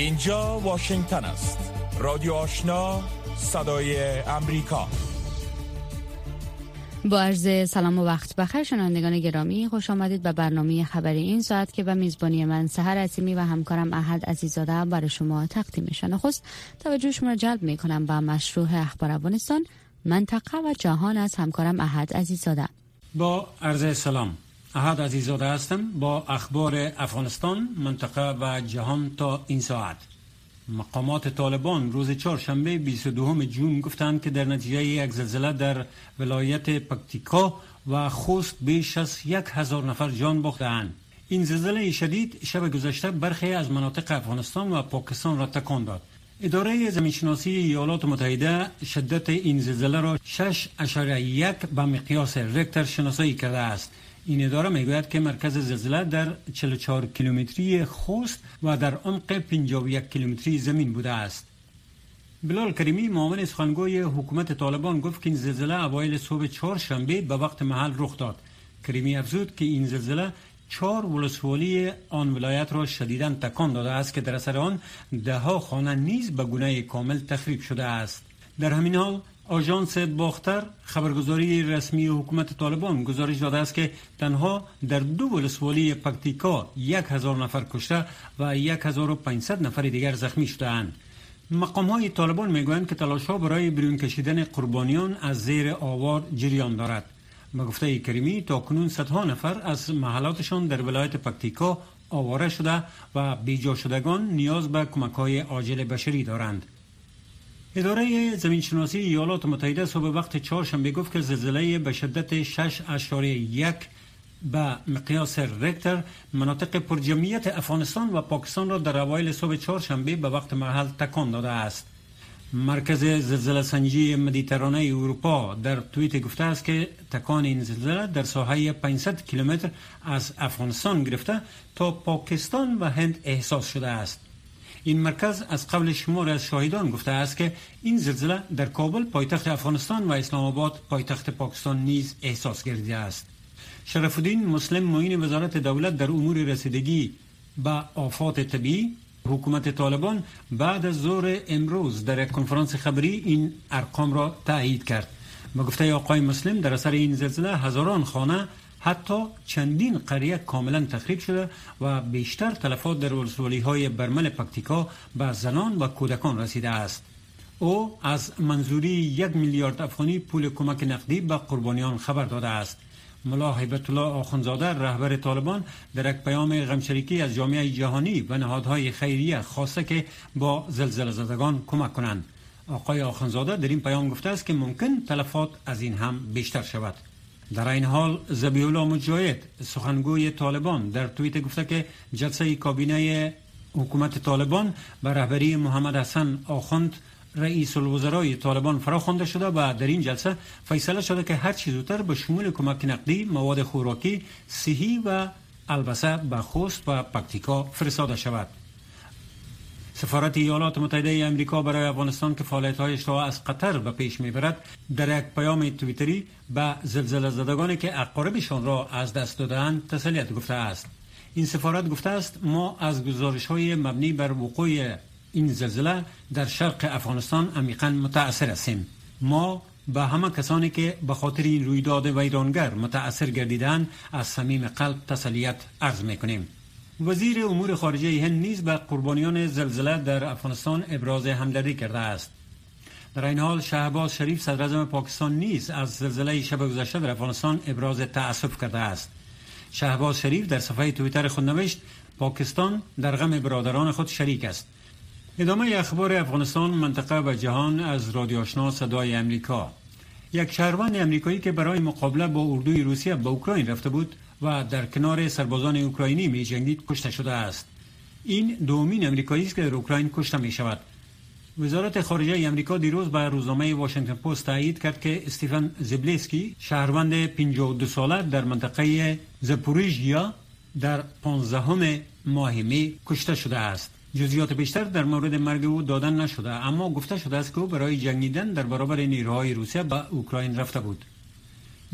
اینجا واشنگتن است. رادیو آشنا صدای امریکا. با عرض سلام و وقت بخیر شنوندگان گرامی خوش آمدید به برنامه خبری این ساعت که به میزبانی من سهر عظیمی و همکارم احد عزیزاده برای شما تقدیم میشه. نخست توجه شما را جلب می کنم به مشروع اخبار افغانستان منطقه و جهان از همکارم احد عزیزاده. با عرض سلام. احد عزیزاده هستم با اخبار افغانستان منطقه و جهان تا این ساعت مقامات طالبان روز چهارشنبه 22 جون گفتند که در نتیجه یک زلزله در ولایت پکتیکا و خوست بیش از یک هزار نفر جان باختند. این زلزله شدید شب گذشته برخی از مناطق افغانستان و پاکستان را تکان داد. اداره زمینشناسی ایالات متحده شدت این زلزله را 6.1 به مقیاس رکتر شناسایی کرده است. این اداره می‌گوید که مرکز زلزله در 44 کیلومتری خوست و در عمق 51 کیلومتری زمین بوده است. بلال کریمی معاون سخنگوی حکومت طالبان گفت که این زلزله اوایل صبح چهارشنبه به وقت محل رخ داد. کریمی افزود که این زلزله چهار ولسوالی آن ولایت را شدیدا تکان داده است که در اثر آن دهها خانه نیز به گونه کامل تخریب شده است. در همین حال آژانس باختر خبرگزاری رسمی حکومت طالبان گزارش داده است که تنها در دو ولسوالی پکتیکا یک هزار نفر کشته و یک هزار و نفر دیگر زخمی شدهاند. مقام های طالبان می‌گویند که تلاش ها برای بیرون کشیدن قربانیان از زیر آوار جریان دارد. به گفته کریمی تا کنون صدها نفر از محلاتشان در ولایت پکتیکا آواره شده و بیجا شدگان نیاز به کمک های عاجل بشری دارند. اداره زمینشناسی ایالات متحده صبح وقت چهارشنبه گفت که زلزله به شدت 6.1 به مقیاس رکتر مناطق پرجمعیت افغانستان و پاکستان را در اوایل صبح چهارشنبه به وقت محل تکان داده است. مرکز زلزله سنجی مدیترانه اروپا در توییت گفته است که تکان این زلزله در ساحه 500 کیلومتر از افغانستان گرفته تا پاکستان و هند احساس شده است. این مرکز از قبل شمار از شاهدان گفته است که این زلزله در کابل پایتخت افغانستان و اسلام آباد پایتخت پاکستان نیز احساس گردیده است. شرف الدین مسلم معین وزارت دولت در امور رسیدگی به آفات طبیعی حکومت طالبان بعد از ظهر امروز در یک کنفرانس خبری این ارقام را تایید کرد. با گفته آقای مسلم در اثر این زلزله هزاران خانه حتی چندین قریه کاملا تخریب شده و بیشتر تلفات در ولسوالی های برمل پکتیکا به زنان و کودکان رسیده است. او از منظوری یک میلیارد افغانی پول کمک نقدی به قربانیان خبر داده است. ملا حیبت الله آخونزاده رهبر طالبان در یک پیام غمشریکی از جامعه جهانی و نهادهای خیریه خواسته که با زلزله زدگان کمک کنند. آقای آخونزاده در این پیام گفته است که ممکن تلفات از این هم بیشتر شود. در این حال زبیولا مجاهد سخنگوی طالبان. در توییت گفته که جلسه کابینه حکومت طالبان به رهبری محمد حسن آخوند رئیس الوزرای طالبان فرا خوانده شده و در این جلسه فیصله شده که هر چیز زودتر به شمول کمک نقدی مواد خوراکی صحی و البسه به خوست و پکتیکا فرستاده شود. سفارت ایالات متحده امریکا برای افغانستان که فعالیت‌هایش را از قطر به پیش می‌برد در یک پیام تویتری به زلزله زدگانی که اقاربشان را از دست دادند تسلیت گفته است. این سفارت گفته است ما از گزارش های مبنی بر وقوع این زلزله در شرق افغانستان عمیقا متاثر هستیم. ما به همه کسانی که به خاطر این رویداد ویرانگر متاثر گردیدند از صمیم قلب تسلیت عرض می‌کنیم. وزیر امور خارجه هند نیز به قربانیان زلزله در افغانستان ابراز همدردی کرده است. در این حال شهباز شریف صدر پاکستان نیز از زلزله شب گذشته در افغانستان ابراز تأسف کرده است. شهباز شریف در صفحه تویتر خود نوشت پاکستان در غم برادران خود شریک است. ادامه اخبار افغانستان منطقه و جهان از رادیو آشنا صدای امریکا. یک شهروند امریکایی که برای مقابله با اردوی روسیه به اوکراین رفته بود و در کنار سربازان اوکراینی می جنگید کشته شده است. این دومین امریکایی است که در اوکراین کشته می شود. وزارت خارجه امریکا دیروز به روزنامه واشنگتن پست تایید کرد که استیفن زبلیسکی شهروند 52 ساله در منطقه زپوریژیا در 15 ماه می کشته شده است. جزئیات بیشتر در مورد مرگ او دادن نشده اما گفته شده است که او برای جنگیدن در برابر نیروهای روسیه به اوکراین رفته بود.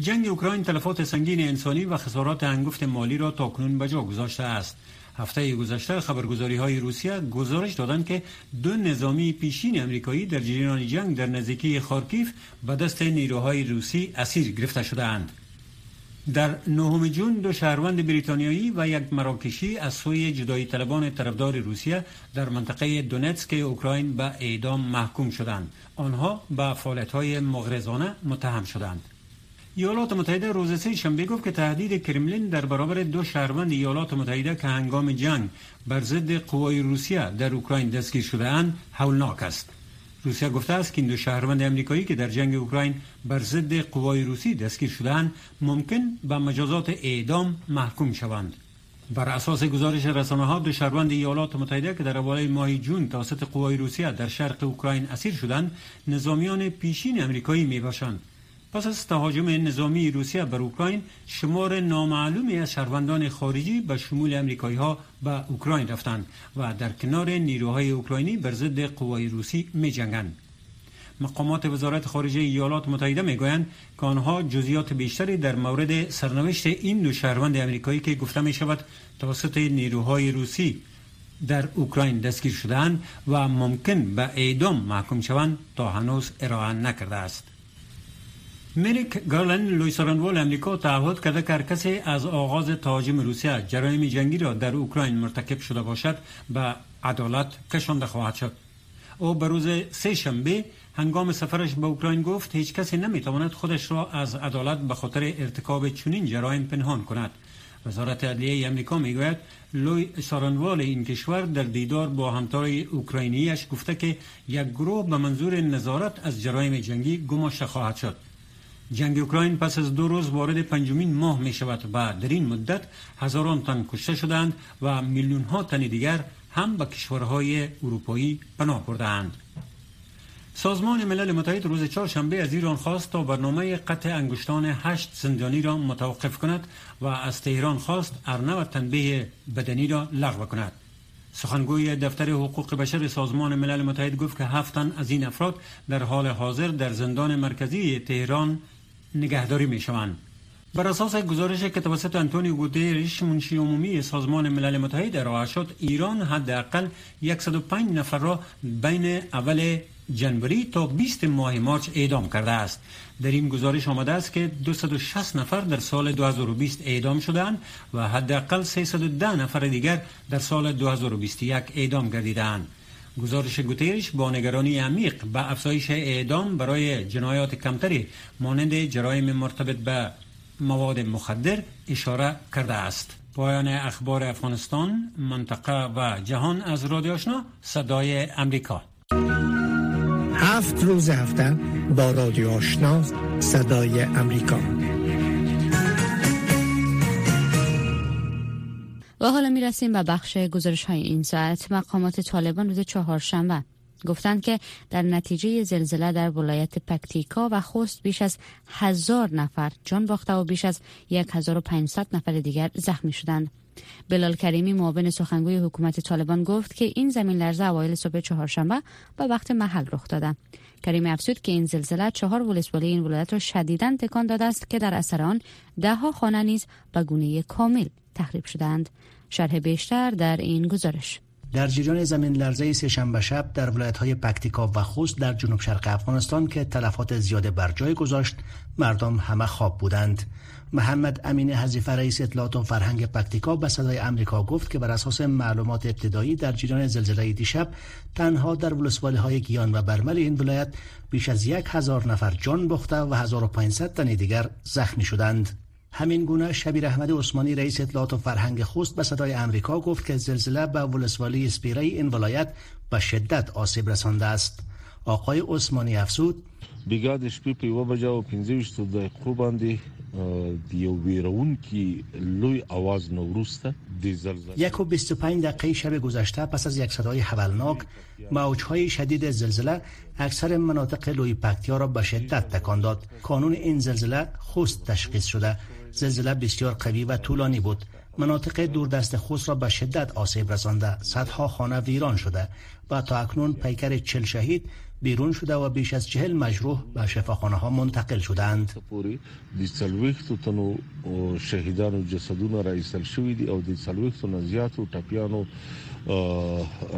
جنگ اوکراین تلفات سنگین انسانی و خسارات انگفت مالی را تاکنون به جا گذاشته است هفته گذشته خبرگزاری های روسیه گزارش دادند که دو نظامی پیشین امریکایی در جریان جنگ در نزدیکی خارکیف به دست نیروهای روسی اسیر گرفته شدهاند. در نهم جون دو شهروند بریتانیایی و یک مراکشی از سوی جدایی طلبان طرفدار روسیه در منطقه دونتسک اوکراین به اعدام محکوم شدند. آنها به فعالیت‌های مغرضانه متهم شدند. ایالات متحده روز سه شنبه گفت که تهدید کرملین در برابر دو شهروند ایالات متحده که هنگام جنگ بر ضد قوای روسیه در اوکراین دستگیر شده اند هولناک است. روسیه گفته است که این دو شهروند امریکایی که در جنگ اوکراین بر ضد قوای روسی دستگیر شدهاند ممکن به مجازات اعدام محکوم شوند بر اساس گزارش رسانه ها دو شهروند ایالات متحده که در اوایل ماه جون توسط قوای روسیه در شرق اوکراین اسیر شدند نظامیان پیشین امریکایی می باشند پس از تهاجم نظامی روسیه بر اوکراین شمار نامعلومی از شهروندان خارجی به شمول امریکایی ها به اوکراین رفتند و در کنار نیروهای اوکراینی بر ضد قوای روسی می جنگند. مقامات وزارت خارجه ایالات متحده می‌گویند که آنها جزئیات بیشتری در مورد سرنوشت این دو شهروند امریکایی که گفته می شود توسط نیروهای روسی در اوکراین دستگیر شدهاند و ممکن به اعدام محکوم شوند تا هنوز ارائه نکرده است. مریک گارلند لویسارانوال امریکا تعهد کرده که کسی از آغاز تهاجم روسیه جرایم جنگی را در اوکراین مرتکب شده باشد به عدالت کشانده خواهد شد. او به روز سه شنبه هنگام سفرش به اوکراین گفت هیچ کسی نمی‌تواند خودش را از عدالت به خاطر ارتکاب چنین جرایم پنهان کند. وزارت عدلیه امریکا می‌گوید لوی سارانوال این کشور در دیدار با همتار اوکراینیش گفته که یک گروه به منظور نظارت از جرایم جنگی گماشته خواهد شد. جنگ اوکراین پس از دو روز وارد پنجمین ماه می شود و در این مدت هزاران تن کشته شدند و میلیون ها تن دیگر هم به کشورهای اروپایی پناه بردند. سازمان ملل متحد روز چهارشنبه از ایران خواست تا برنامه قطع انگشتان هشت زندانی را متوقف کند و از تهران خواست ارنه و تنبیه بدنی را لغو کند. سخنگوی دفتر حقوق بشر سازمان ملل متحد گفت که هفتن از این افراد در حال حاضر در زندان مرکزی تهران نگهداری می شوند. بر اساس گزارش که توسط انتونیو گوترش منشی عمومی سازمان ملل متحد ارائه شد ایران حداقل 105 نفر را بین اول جنوری تا 20 ماه مارچ اعدام کرده است در این گزارش آمده است که 260 نفر در سال 2020 اعدام شدند و حداقل 310 نفر دیگر در سال 2021 اعدام گردیدند گزارش گوتیرش با نگرانی عمیق به افزایش اعدام برای جنایات کمتری مانند جرایم مرتبط به مواد مخدر اشاره کرده است. پایان اخبار افغانستان منطقه و جهان از رادیو آشنا صدای امریکا. هفت روز هفته با رادیو آشنا صدای امریکا. حالا می رسیم به بخش گزارش های این ساعت مقامات طالبان روز چهارشنبه گفتند که در نتیجه زلزله در ولایت پکتیکا و خوست بیش از هزار نفر جان باخته و بیش از 1500 نفر دیگر زخمی شدند. بلال کریمی معاون سخنگوی حکومت طالبان گفت که این زمین لرزه اوایل صبح چهارشنبه به وقت محل رخ داده. کریمی افزود که این زلزله چهار ولسوالی این ولایت را شدیدا تکان داده است که در اثر آن دهها خانه نیز به گونه کامل تخریب شدند. شرح بیشتر در این گزارش. در جریان زمین لرزه سهشنبه شب در ولایت های پکتیکا و خوست در جنوب شرق افغانستان که تلفات زیاده بر جای گذاشت مردم همه خواب بودند. محمد امین حذیفه رئیس اطلاعات و فرهنگ پکتیکا به صدای امریکا گفت که بر اساس معلومات ابتدایی در جریان زلزله دیشب تنها در ولسوالی های گیان و برمل این ولایت بیش از یک هزار نفر جان باخته و 1500 تن دیگر زخمی شدند. همین گونه شبیر احمد عثمانی رئیس اطلاعات و فرهنگ خوست به صدای امریکا گفت که زلزله به ولسوالی اسپیره این ولایت به شدت آسیب رسانده است آقای عثمانی افزود بیګا د شپې په 1 بجو 15 دقیقو باندې د یو ویرونکي لوی आवाज نو ورسته د زلزله یک و 25 دقیقه شب گذشته پس از یک صدای حولناک موجهای شدید زلزله اکثر مناطق لوی پکتیا را به شدت تکان داد کانون این زلزله خوست تشخیص شده زلزله بسیار قوی و طولانی بود. مناطق دوردست خوست را به شدت آسیب رسانده. صدها خانه ویران شده و تا اکنون پیکر چل شهید بیرون شده و بیش از چهل مجروح به شفاخانه ها منتقل شدند. شهیدانو جسدونه را ایستل شوی دي او د څلويختو نه زیاتو ټپیانو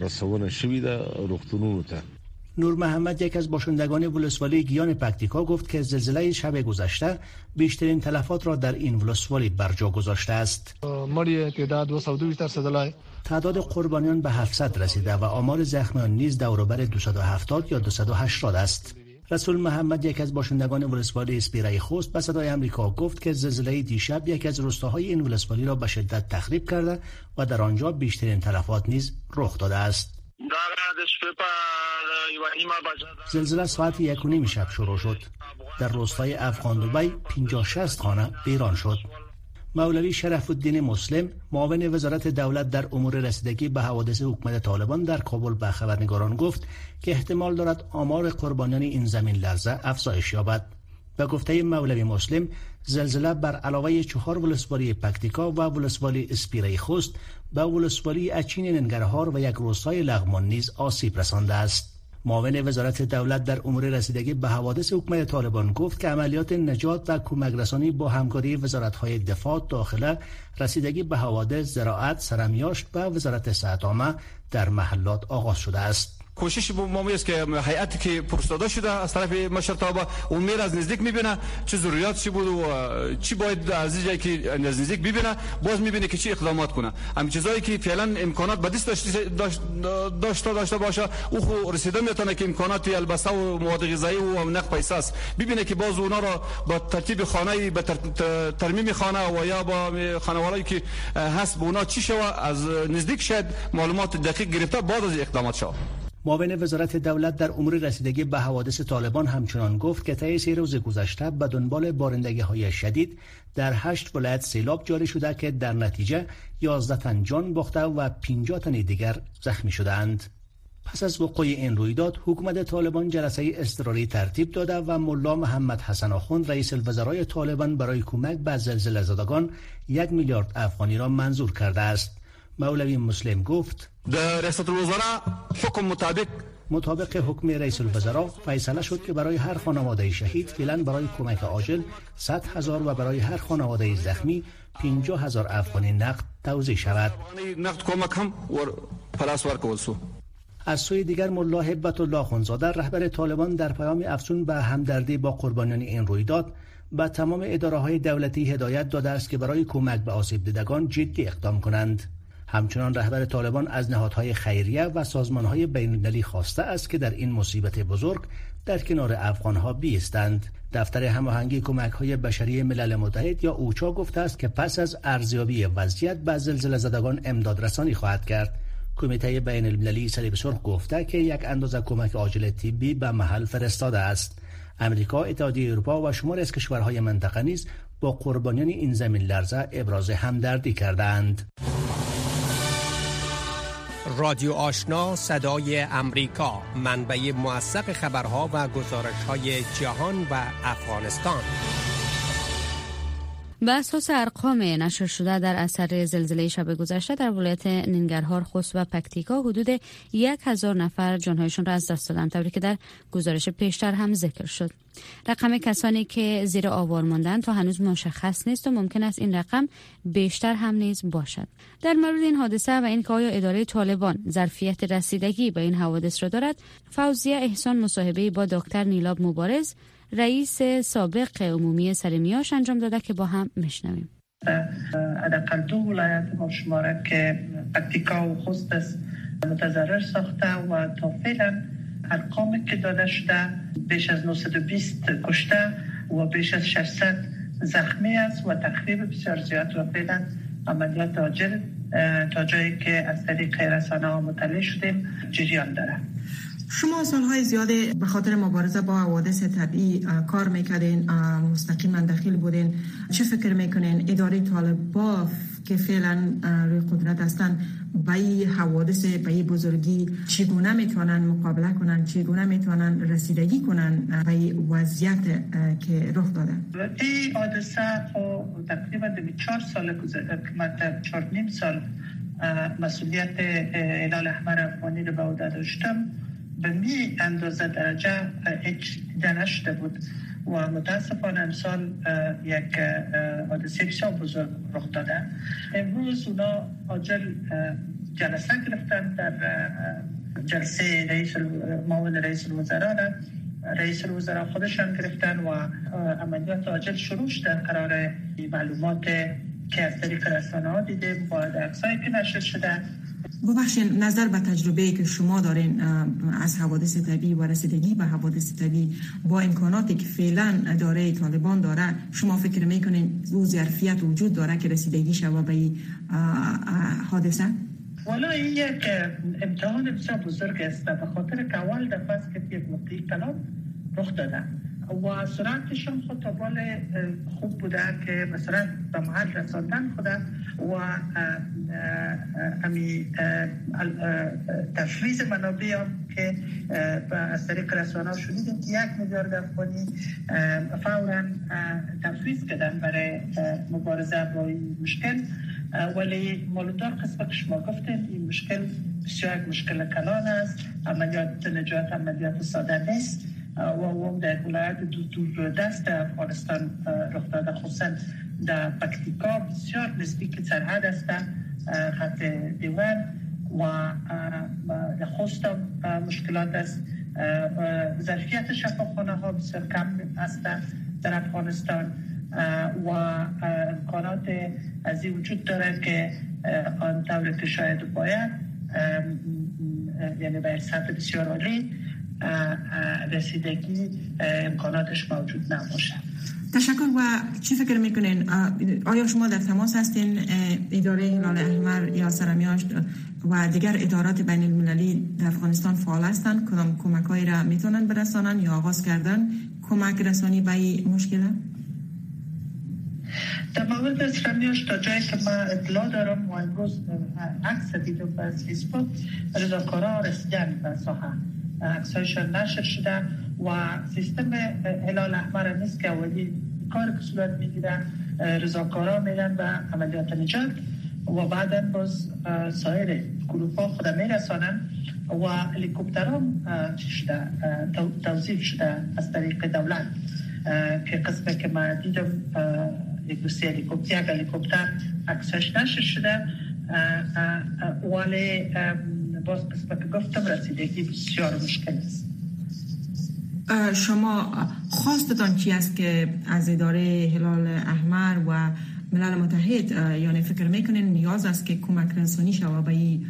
رسونه شوی ده روغتونونو ته. نور محمد یک از باشندگان ولسوالی گیان پکتیکا گفت که زلزله شب گذشته بیشترین تلفات را در این ولسوالی بر جا گذاشته است. تعداد قربانیان به 700 رسیده و آمار زخمیان نیز دوروبر 270 یا 280 است. رسول محمد یک از باشندگان ولسوالی اسپیرای خوست به صدای امریکا گفت که زلزله دیشب یک از روستاهای این ولسوالی را به شدت تخریب کرده و در آنجا بیشترین تلفات نیز رخ داده است. زلزله ساعت یک و نیم شب شروع شد. در روستای افغان دوبی 50 60 خانه ویران شد. مولوی شرف الدین مسلم معاون وزارت دولت در امور رسیدگی به حوادث حکومت طالبان در کابل به خبرنگاران گفت که احتمال دارد آمار قربانیان این زمین لرزه افزایش یابد. به گفته مولوی مسلم زلزله بر علاوه چهار ولسوالی پکتیکا و ولسوالی اسپیره خوست به ولسوالی اچین ننگرهار و یک روستای لغمان نیز آسیب رسانده است معاون وزارت دولت در امور رسیدگی به حوادث حکومت طالبان گفت که عملیات نجات و کمک رسانی با همکاری وزارت‌های دفاع، داخله، رسیدگی به حوادث، زراعت، سرمیاشت و وزارت صحت در محلات آغاز شده است. کوشش ما است که هیئتی که پرستاده شده از طرف مشرتابه. اون میر از نزدیک می‌بینه. چه ضروریات چی بود و چی باید از جایی که از نزدیک ببینه باز می‌بینه که چی اقدامات کنه. همین چیزایی که فعلا امکانات به دست داشته داشته باشه او خو رسیده می‌تونه که امکانات البسه و مواد غذایی و نقد پیسه است. ببینه که باز اونا را با ترتیب خانه به ترمیم خانه و یا با خانواده‌ای که هست به اونا چی شوه از نزدیک شاید معلومات دقیق گرفته بعد از اقدامات شوه. معاون وزارت دولت در امور رسیدگی به حوادث طالبان همچنان گفت که طی سه روز گذشته به دنبال بارندگی های شدید در هشت ولایت سیلاب جاری شده که در نتیجه 11 تن جان باخته و 50 تن دیگر زخمی شدند. پس از وقوع این رویداد حکومت طالبان جلسه اضطراری ترتیب داده و ملا محمد حسن آخوند رئیس الوزرای طالبان برای کمک به زلزله زدگان یک میلیارد افغانی را منظور کرده است. مولوی مسلم گفت در ریاست الوزراء حکم مطابق مطابق حکم رئیس الوزراء فیصله شد که برای هر خانواده شهید فعلا برای کمک عاجل 100 هزار و برای هر خانواده زخمی 50 هزار افغانی نقد توزیع شود نقد کمک هم از سوی دیگر ملا هبت الله خونزاده رهبر طالبان در پیام افزون به همدردی با قربانیان این رویداد به تمام اداره های دولتی هدایت داده است که برای کمک به آسیب دیدگان جدی اقدام کنند. همچنان رهبر طالبان از نهادهای خیریه و سازمانهای بین‌المللی خواسته است که در این مصیبت بزرگ در کنار افغانها بیستند. دفتر هماهنگی کمک های بشری ملل متحد یا اوچا گفته است که پس از ارزیابی وضعیت به زلزله زدگان امداد رسانی خواهد کرد. کمیته بین المللی صلیب سرخ گفته که یک اندازه کمک عاجل طبی به محل فرستاده است. امریکا، اتحادیه اروپا و شمار از کشورهای منطقه نیز با قربانیان این زمین لرزه ابراز همدردی کردند. رادیو آشنا صدای امریکا. منبع موثق خبرها و گزارش های جهان و افغانستان. به اساس ارقام نشر شده در اثر زلزله شب گذشته در ولایت ننگرهار خوست و پکتیکا حدود یک هزار نفر جانهایشان را از دست دادند طوری که در گزارش پیشتر هم ذکر شد. رقم کسانی که زیر آوار ماندند تا هنوز مشخص نیست و ممکن است این رقم بیشتر هم نیز باشد. در مورد این حادثه و اینکه آیا اداره طالبان ظرفیت رسیدگی به این حوادث را دارد فوزیه احسان مصاحبه با دکتر نیلاب مبارز رئیس سابق عمومی سرمیاش انجام داده که با هم میشنویم حداقل دو ولایت با شماره که پکتیکا و خوست متضرر ساخته و تا فعلا ارقامی که داده شده بیش از 920 کشته و بیش از 600 زخمی است و تخریب بسیار زیاد و فعلا عملیات آجر تا جایی که از طریق رسانه ها مطلع شدیم جریان داره شما سالهای زیاده به خاطر مبارزه با حوادث طبیعی کار می‌کردین مستقیما داخل بودین. چه فکر می‌کنین؟ اداره طالبا که فعلا روی قدرت هستن به این حوادث به این بزرگی چگونه می‌تونن مقابله کنن؟ چگونه می‌تونن رسیدگی کنن؟ به این وضعیت که رخ داده. این حادثه خب تقریبا چهار سال گذشته چهار نیم سال مسئولیت هلال احمر افغانی رو به عهده داشتم. به می اندازه درجه دیده نشده بود. و متاسفانه امسال یک حادثه بسیار بزرگ رخ داده. امروز اونا آجل جلسه گرفتن در جلسه رئیس معاون رئیس الوزراء رئیس الوزراء خودشان گرفتن و عملیات عاجل شروع شده. قرار معلومات که از طریق رسانه ها دیده با عکسایی که نشر شده. ببخشین نظر به تجربه که شما دارین از حوادث طبیعی و رسیدگی به حوادث طبیعی با امکاناتی که فعلا اداره طالبان داره شما فکر می‌کنین او ظرفیت وجود داره که رسیدگی شود به حادثه؟ والا این یک امتحان بسیار بزرگ است به خاطر که اول دفعه است که یک موقعی کلام رخ داده. و سرعتشان خود بال خوب بوده که مثلا به محل رساندن خوده و امی تفریز منابع هم که از طریق رسانه شدیدیم که یک میلیارد افغانی فورا تفریز کردن برای مبارزه با این مشکل. ولی مالودار قسمت که شما گفتین این مشکل بسیار مشکل کلان است. عملیات نجات عملیات ساده نیست. و هم در ولایت دور دست افغانستان رخ داده. خصوصا در پکتیکا بسیار نزدیک سرحد است خط دیوان و در خوست مشکلات است. ظرفیت شفاخانه ها بسیار کم است در افغانستان و امکانات از این وجود داره که آن طور که شاید باید یعنی به سطح بسیار عالی رسیدگی امکاناتش موجود نباشه تشکر و چی فکر می‌کنین؟ آیا شما در تماس هستین اداره هلال احمر یا سرمیاش و دیگر ادارات بین المللی در افغانستان فعال هستند؟ کدام کمک هایی را می‌تونن برسانن یا آغاز کردن؟ کمک رسانی به این مشکل؟ در مورد سرمیاش تا جایی که من اطلاع دارم و امروز عکس دیدم از فیسبوک رضاکارا رسیدن به ساحه. عکسایشان نشر شده و سیستم هلال احمر نیست که اولی کار که صورت می‌گیره رضاکارا میرن به عملیات نجات و بعدا باز سایر گروه ها خود میرسانن و هلیکوپترام شده توضیح شده از طریق دولت که قسمه که من دیدم یک دوستی هلیکوپتر یک هلیکوپتر عکسش نشر شده ولی باز قسمت که گفتم رسیدگی بسیار مشکل است. شما خواستتان چی است که از اداره هلال احمر و ملل متحد یعنی فکر می‌کنین نیاز است که کمک رسانی شود به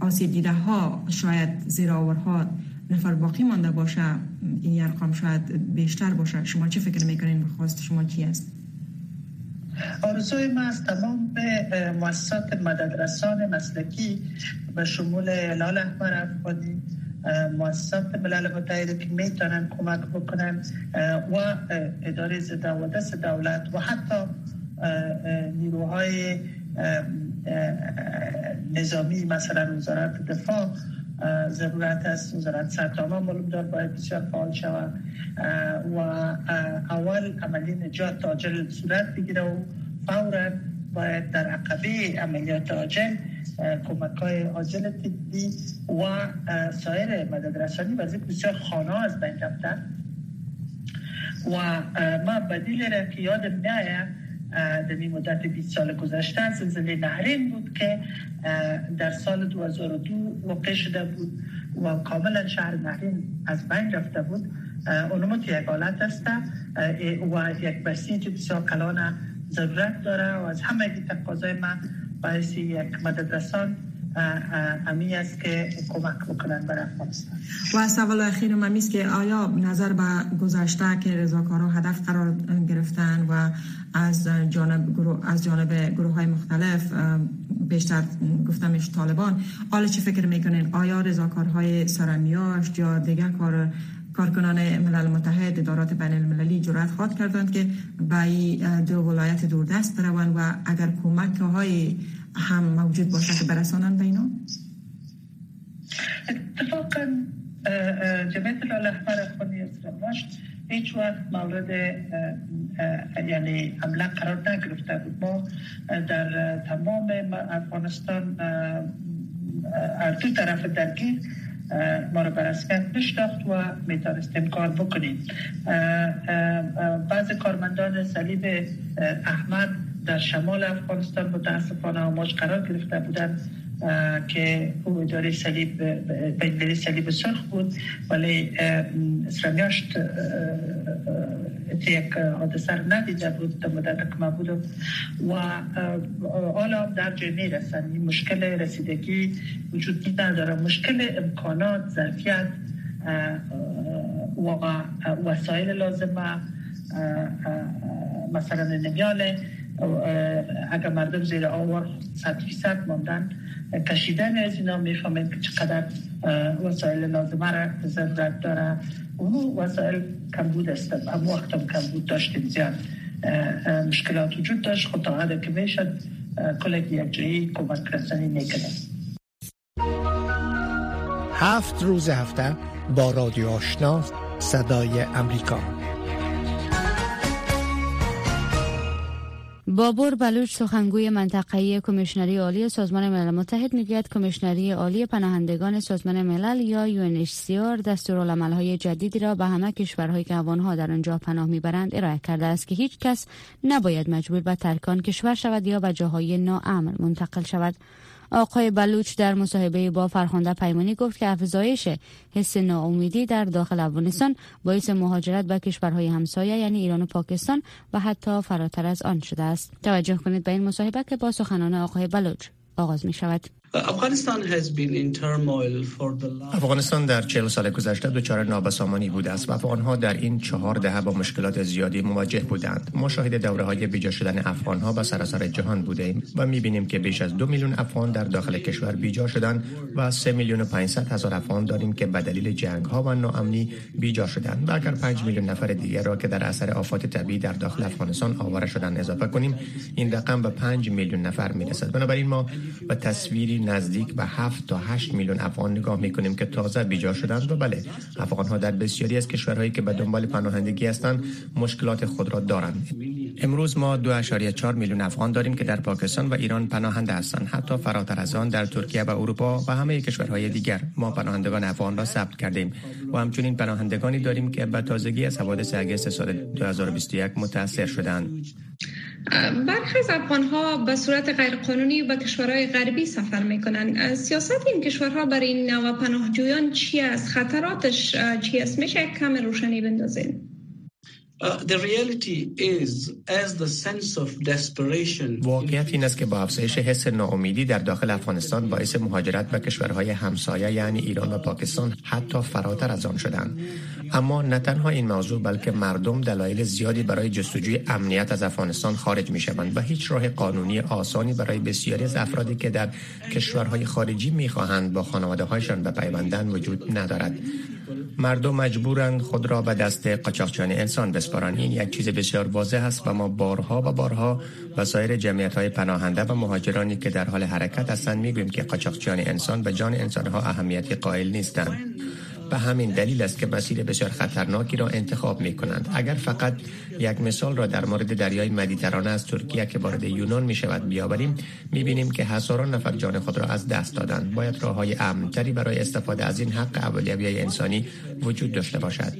آسیب دیده ها شاید زیراورها نفر باقی مانده باشه این ارقام شاید بیشتر باشه. شما چه فکر می‌کنین؟ خواست شما چی است؟ آرزوی ما از تمام مؤسسات مددرسان مسلکی به شمول هلال احمر افغانی مؤسسات ملل متحد که می‌تونن کمک بکنن و اداره ضد دولت و حتی نیروهای نظامی مثلا وزارت دفاع ضرورت است. وزارت سرتاما معلوم دار باید بسیار فعال شود. و اول عملی نجات عاجل صورت بگیره و فورا باید در عقبه عملیات عاجل کمک های عاجل طبی و سایر مدد رسانی و بسیار خانه از بین رفتن. و ما بدیل را که یاد میایه در مدت 20 سال گذشته زلزله نهرین بود که در سال 2002 واقع شده بود و کاملا شهر نهرین از بین رفته بود. اونموت یک حالت است. و یک بسیج بسیار کلان ضرورت داره و از همه تقاضای من باعث یک مددرسان امی است که کمک بکنن برای افغانستان و سوال اخیر من است که آیا نظر به گذشته که رضاکارا هدف قرار گرفتن و از جانب گروه از جانب گروه های مختلف بیشتر گفتمش طالبان حالا چه فکر می‌کنین آیا رضاکارهای سرمیاشت یا دیگر کار کارکنان ملل متحد ادارات بین المللی جرأت خواهد کردند که به دو ولایت دوردست بروند و اگر کمک های هم موجود باشه که برسانن به اینا؟ اتفاقا جمعیت الاحمر افغانی اسلامش هیچ وقت مورد یعنی حمله قرار نگرفته بود. ما در تمام افغانستان دو طرف درگیر ما رو بر نشناخت و می‌تونستیم کار بکنیم. بعض کارمندان صلیب احمد در شمال افغانستان متاسفانه آماج قرار گرفته بودند که او اداره صلیب بین صلیب سرخ بود. ولی اسلامیاشت یک حادثه رو ندیده بود در مدت که ما بودم و حالا در جای می‌رسن این مشکل رسیدگی وجود نداره. مشکل امکانات ظرفیت و وسایل لازمه مثلا نمیاله. اگر مردم زیر آور صد فیصد ماندن کشیدن از اینا می‌فهمید که چقدر وسایل لازمه را ضرورت داره. اونو وسایل کمبود است هم وقت هم کمبود داشتیم زیاد. مشکلات وجود داشت خود تا حد که می‌شد کلک یک جایی کمک رسانی می‌کنه هفت روز هفته با رادیو آشنا صدای امریکا. بابور بلوچ سخنگوی منطقه‌ای کمیشنری عالی سازمان ملل متحد می‌گوید کمیشنری عالی پناهندگان سازمان ملل یا UNHCR دستورالعمل‌های جدیدی را به همه کشورهایی که افغان‌ها در آنجا پناه می‌برند ارائه کرده است که هیچ کس نباید مجبور به ترکان کشور شود یا به جاهای ناامن منتقل شود. آقای بلوچ در مصاحبه با فرخنده پیمانی گفت که افزایش حس ناامیدی در داخل افغانستان باعث مهاجرت به کشورهای همسایه یعنی ایران و پاکستان و حتی فراتر از آن شده است. توجه کنید به این مصاحبه که با سخنان آقای بلوچ آغاز می شود افغانستان در چهل سال گذشته دچار نابسامانی بوده است و افغانها در این چهار دهه با مشکلات زیادی مواجه بودند. ما شاهد دوره های بیجا شدن افغانها به سراسر جهان بوده ایم و می بینیم که بیش از دو میلیون افغان در داخل کشور بیجا شدند و سه میلیون و 500 هزار افغان داریم که به دلیل جنگ ها و ناامنی بیجا شدند. و اگر 5 میلیون نفر دیگر را که در اثر آفات طبیعی در داخل افغانستان آواره شدن اضافه کنیم این رقم به 5 میلیون نفر می رسد بنابراین ما به تصویری نزدیک به 7 تا 8 میلیون افغان نگاه می کنیم که تازه بیجا شدند و بله افغان ها در بسیاری از کشورهایی که به دنبال پناهندگی هستند مشکلات خود را دارند. امروز ما 2.4 میلیون افغان داریم که در پاکستان و ایران پناهنده هستند. حتی فراتر از آن در ترکیه و اروپا و همه کشورهای دیگر ما پناهندگان افغان را ثبت کردیم و همچنین پناهندگانی داریم که به تازگی از حوادث اگست سال 2021 متاثر شدند. برخی از افغان ها به صورت غیرقانونی به کشورهای غربی سفر می کنند سیاست این کشورها برای این نوع پناهجویان چی است؟ خطراتش چی است؟ میشه کم روشنی بندازین واقعیت این است که با افزایش حس ناامیدی در داخل افغانستان باعث مهاجرت به کشورهای همسایه یعنی ایران و پاکستان حتی فراتر از آن شدند. اما نه تنها این موضوع بلکه مردم دلایل زیادی برای جستجوی امنیت از افغانستان خارج می شوند و هیچ راه قانونی آسانی برای بسیاری از افرادی که در کشورهای خارجی می خواهند با خانواده هایشان بپیوندند وجود ندارد. مردم مجبورند خود را به دست قاچاقچیان انسان بسپارند. این یک چیز بسیار واضح است و ما بارها و بارها و سایر جمعیت های پناهنده و مهاجرانی که در حال حرکت هستند می‌گوییم که قاچاقچیان انسان به جان انسانها اهمیتی قائل نیستند. به همین دلیل است که مسیر بسیار خطرناکی را انتخاب می کنند اگر فقط یک مثال را در مورد دریای مدیترانه از ترکیه که وارد یونان می شود بیاوریم می بینیم که هزاران نفر جان خود را از دست دادند. باید راه های امنتری برای استفاده از این حق اولیوی انسانی وجود داشته باشد.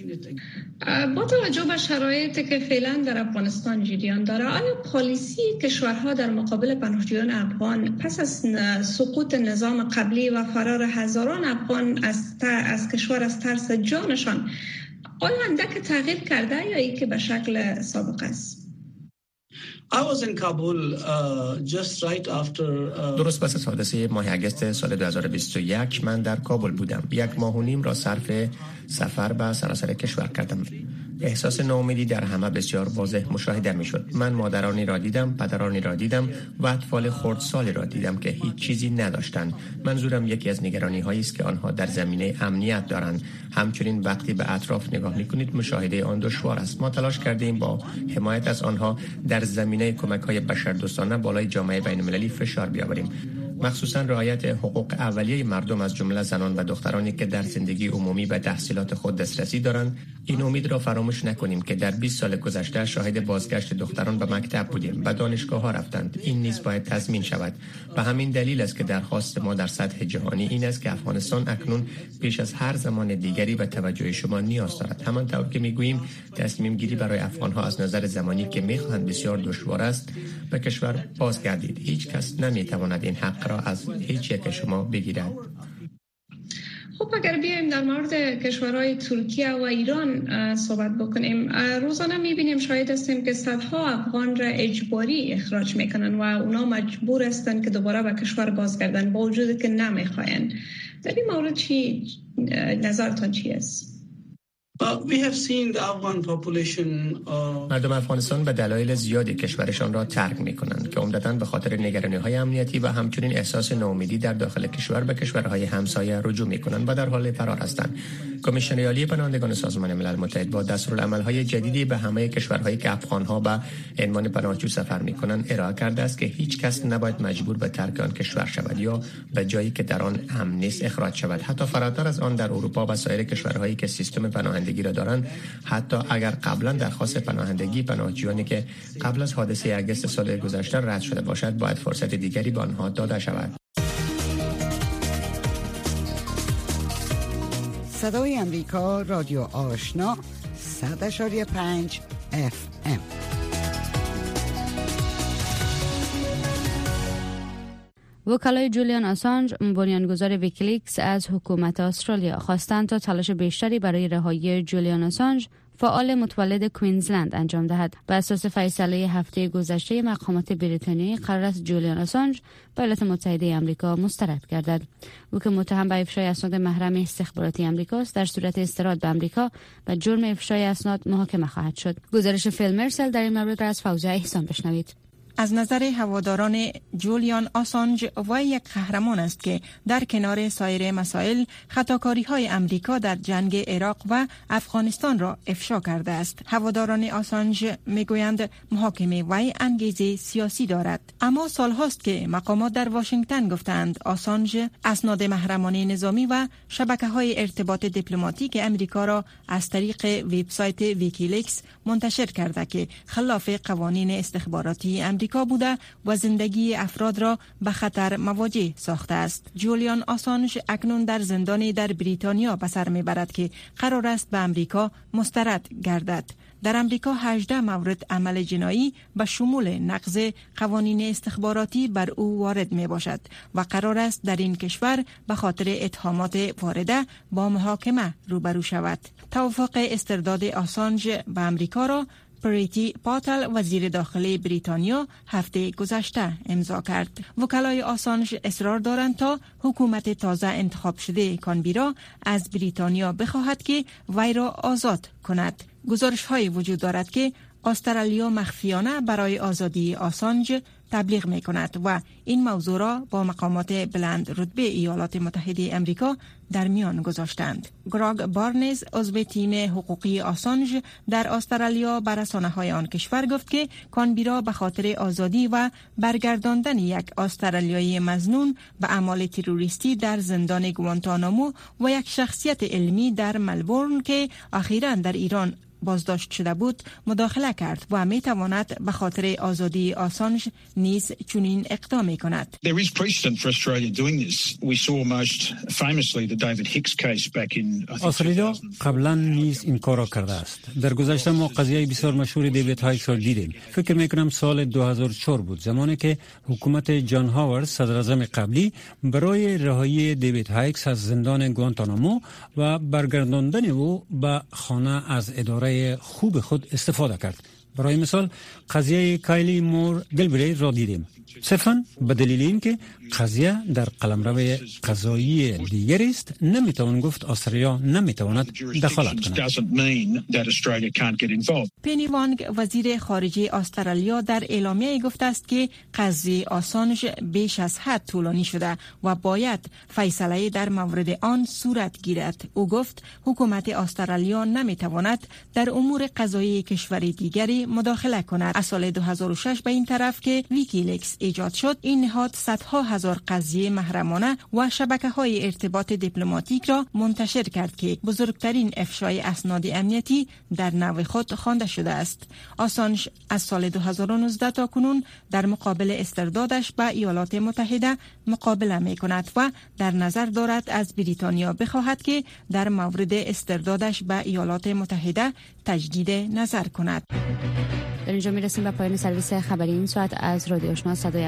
با توجه به شرایطی که فعلا در افغانستان جریان داره آیا پالیسی کشورها در مقابل پناهجویان افغان پس از سقوط نظام قبلی و فرار هزاران افغان از, از کشور از ترس جانشان. آیا اندک تغییر کرده یا ای که به شکل سابق است؟ درست پس از حادثه ماه اگست سال 2021 من در کابل بودم. یک ماه و نیم را صرف سفر به سراسر کشور کردم. احساس ناامیدی در همه بسیار واضح مشاهده می شد من مادرانی را دیدم پدرانی را دیدم و اطفال خردسالی را دیدم که هیچ چیزی نداشتند. منظورم یکی از نگرانی هایی است که آنها در زمینه امنیت دارند. همچنین وقتی به اطراف نگاه می کنید مشاهده آن دشوار است. ما تلاش کردیم با حمایت از آنها در زمینه کمک های بشردوستانه بالای جامعه بین المللی فشار بیاوریم. مخصوصا رعایت حقوق اولیه مردم از جمله زنان و دخترانی که در زندگی عمومی به تحصیلات خود دسترسی دارند. این امید را فراموش نکنیم که در 20 سال گذشته شاهد بازگشت دختران به مکتب بودیم و دانشگاه ها رفتند. این نیز باید تضمین شود. و همین دلیل است که درخواست ما در سطح جهانی این است که افغانستان اکنون پیش از هر زمان دیگری به توجه شما نیاز دارد. همانطور که می‌گوییم تصمیم گیری برای افغان ها از نظر زمانی که می‌خواهند بسیار دشوار است به کشور بازگردید. هیچ کس نمی‌تواند این حق را از هیچ یک شما بگیرد. خب اگر بیایم در مورد کشورهای ترکیه و ایران صحبت بکنیم روزانه می‌بینیم شاید هستیم که صدها افغان را اجباری اخراج می‌کنن و اونا مجبور هستند که دوباره به کشور بازگردن با وجود که نمی‌خواین در این مورد چی نظرتان چی است؟ مردم افغانستان به دلایل زیادی کشورشان را ترک می کنند که عمدتا به خاطر نگرانی های امنیتی و همچنین احساس ناامیدی در داخل کشور به کشورهای همسایه رجوع می کنند و در حال فرار هستند. کمیشن عالی پناهندگان سازمان ملل متحد با های جدیدی به همه کشورهایی که ها به عنوان پناهجو سفر می کنند ارائه کرده است که هیچ کس نباید مجبور به ترک آن کشور شود یا به جایی که در آن امن نیست اخراج شود. حتی فراتر از آن در اروپا و سایر کشورهایی که سیستم پناهندگی را دارند. حتی اگر قبلا درخواست پناهندگی پناهجویانی که قبل از حادثه اگست سال گذشته رد شده باشد باید فرصت دیگری به آنها داده شود. صدای امریکا رادیو آشنا 100.5 FM وکلای جولیان آسانج بنیانگذار ویکیلیکس از حکومت استرالیا خواستند تا تلاش بیشتری برای رهایی جولیان آسانج فعال متولد کوینزلند انجام دهد. بر اساس فیصله هفته گذشته مقامات بریتانیایی قرار است جولیان آسانج به ایالات متحده آمریکا مسترد گردد. او که متهم به افشای اسناد محرم استخباراتی آمریکاست در صورت استرداد به آمریکا به جرم افشای اسناد محاکمه خواهد شد. گزارش فیل مرسر در این مورد را از فوزه احسان بشنوید. از نظر هواداران جولیان آسانج وی یک قهرمان است که در کنار سایر مسائل خطاکاری های امریکا در جنگ عراق و افغانستان را افشا کرده است. هواداران آسانج می‌گویند محاکمه وی انگیزه سیاسی دارد. اما سال هاست که مقامات در واشنگتن گفتند آسانج اسناد محرمانه نظامی و شبکه های ارتباط دیپلماتیک امریکا را از طریق وبسایت ویکیلیکس منتشر کرده که خلاف قوانین استخباراتی امریکا امریکا بوده و زندگی افراد را به خطر مواجه ساخته است. جولیان آسانش اکنون در زندانی در بریتانیا به سر می‌برد که قرار است به امریکا مسترد گردد. در امریکا 18 مورد عمل جنایی به شمول نقض قوانین استخباراتی بر او وارد می باشد و قرار است در این کشور به خاطر اتهامات وارده با محاکمه روبرو شود. توافق استرداد آسانج به امریکا را پریتی پاتل وزیر داخلی بریتانیا هفته گذشته امضا کرد. وکلای آسانش اصرار دارند تا حکومت تازه انتخاب شده کانبیرا از بریتانیا بخواهد که وی را آزاد کند. گزارش های وجود دارد که استرالیا مخفیانه برای آزادی آسانج تبلیغ می کند و این موضوع را با مقامات بلند رتبه ایالات متحده امریکا در میان گذاشتند. گراگ بارنز عضو تیم حقوقی آسانج در استرالیا بر های آن کشور گفت که کانبیرا به خاطر آزادی و برگرداندن یک استرالیایی مزنون به اعمال تروریستی در زندان گوانتانامو و یک شخصیت علمی در ملبورن که اخیرا در ایران بازداشت شده بود مداخله کرد و می تواند به خاطر آزادی آسانج نیز چنین اقدام کند. استرالیا قبلا نیز این کار را کرده است. در گذشته ما قضیه بسیار مشهور دیوید هیکس را دیدیم. فکر می کنم سال 2004 بود زمانی که حکومت جان هاورد صدراعظم قبلی برای رهایی دیوید هیکس از زندان گوانتانامو و برگرداندن او به خانه از اراده خوب خود استفاده کرد. برای مثال قضیه کایلی مور گیلبرت را دیدیم. صرفا به دلیل اینکه قضیه در قلمرو قضایی دیگر است نمی‌توان گفت استرالیا نمی‌تواند دخالت کند. پینی وانگ وزیر خارجه استرالیا در اعلامیه گفته است که قضیه آسانج بیش از حد طولانی شده و باید فیصله در مورد آن صورت گیرد. او گفت حکومت استرالیا نمی‌تواند در امور قضایی کشور دیگری مداخله کند. از سال 2006 به این طرف که ویکیلیکس ایجاد شد. این نهاد صدها هزار قضیه محرمانه و شبکه های ارتباط دیپلماتیک را منتشر کرد که بزرگترین افشای اسناد امنیتی در نوع خود خوانده شده است. آسانش از سال 2019 تا کنون در مقابل استردادش به ایالات متحده مقابله می کند و در نظر دارد از بریتانیا بخواهد که در مورد استردادش به ایالات متحده تجدید نظر کند. در اینجا می رسیم به پایان سرویس خبری این ساعت از رادیو آشنا صدای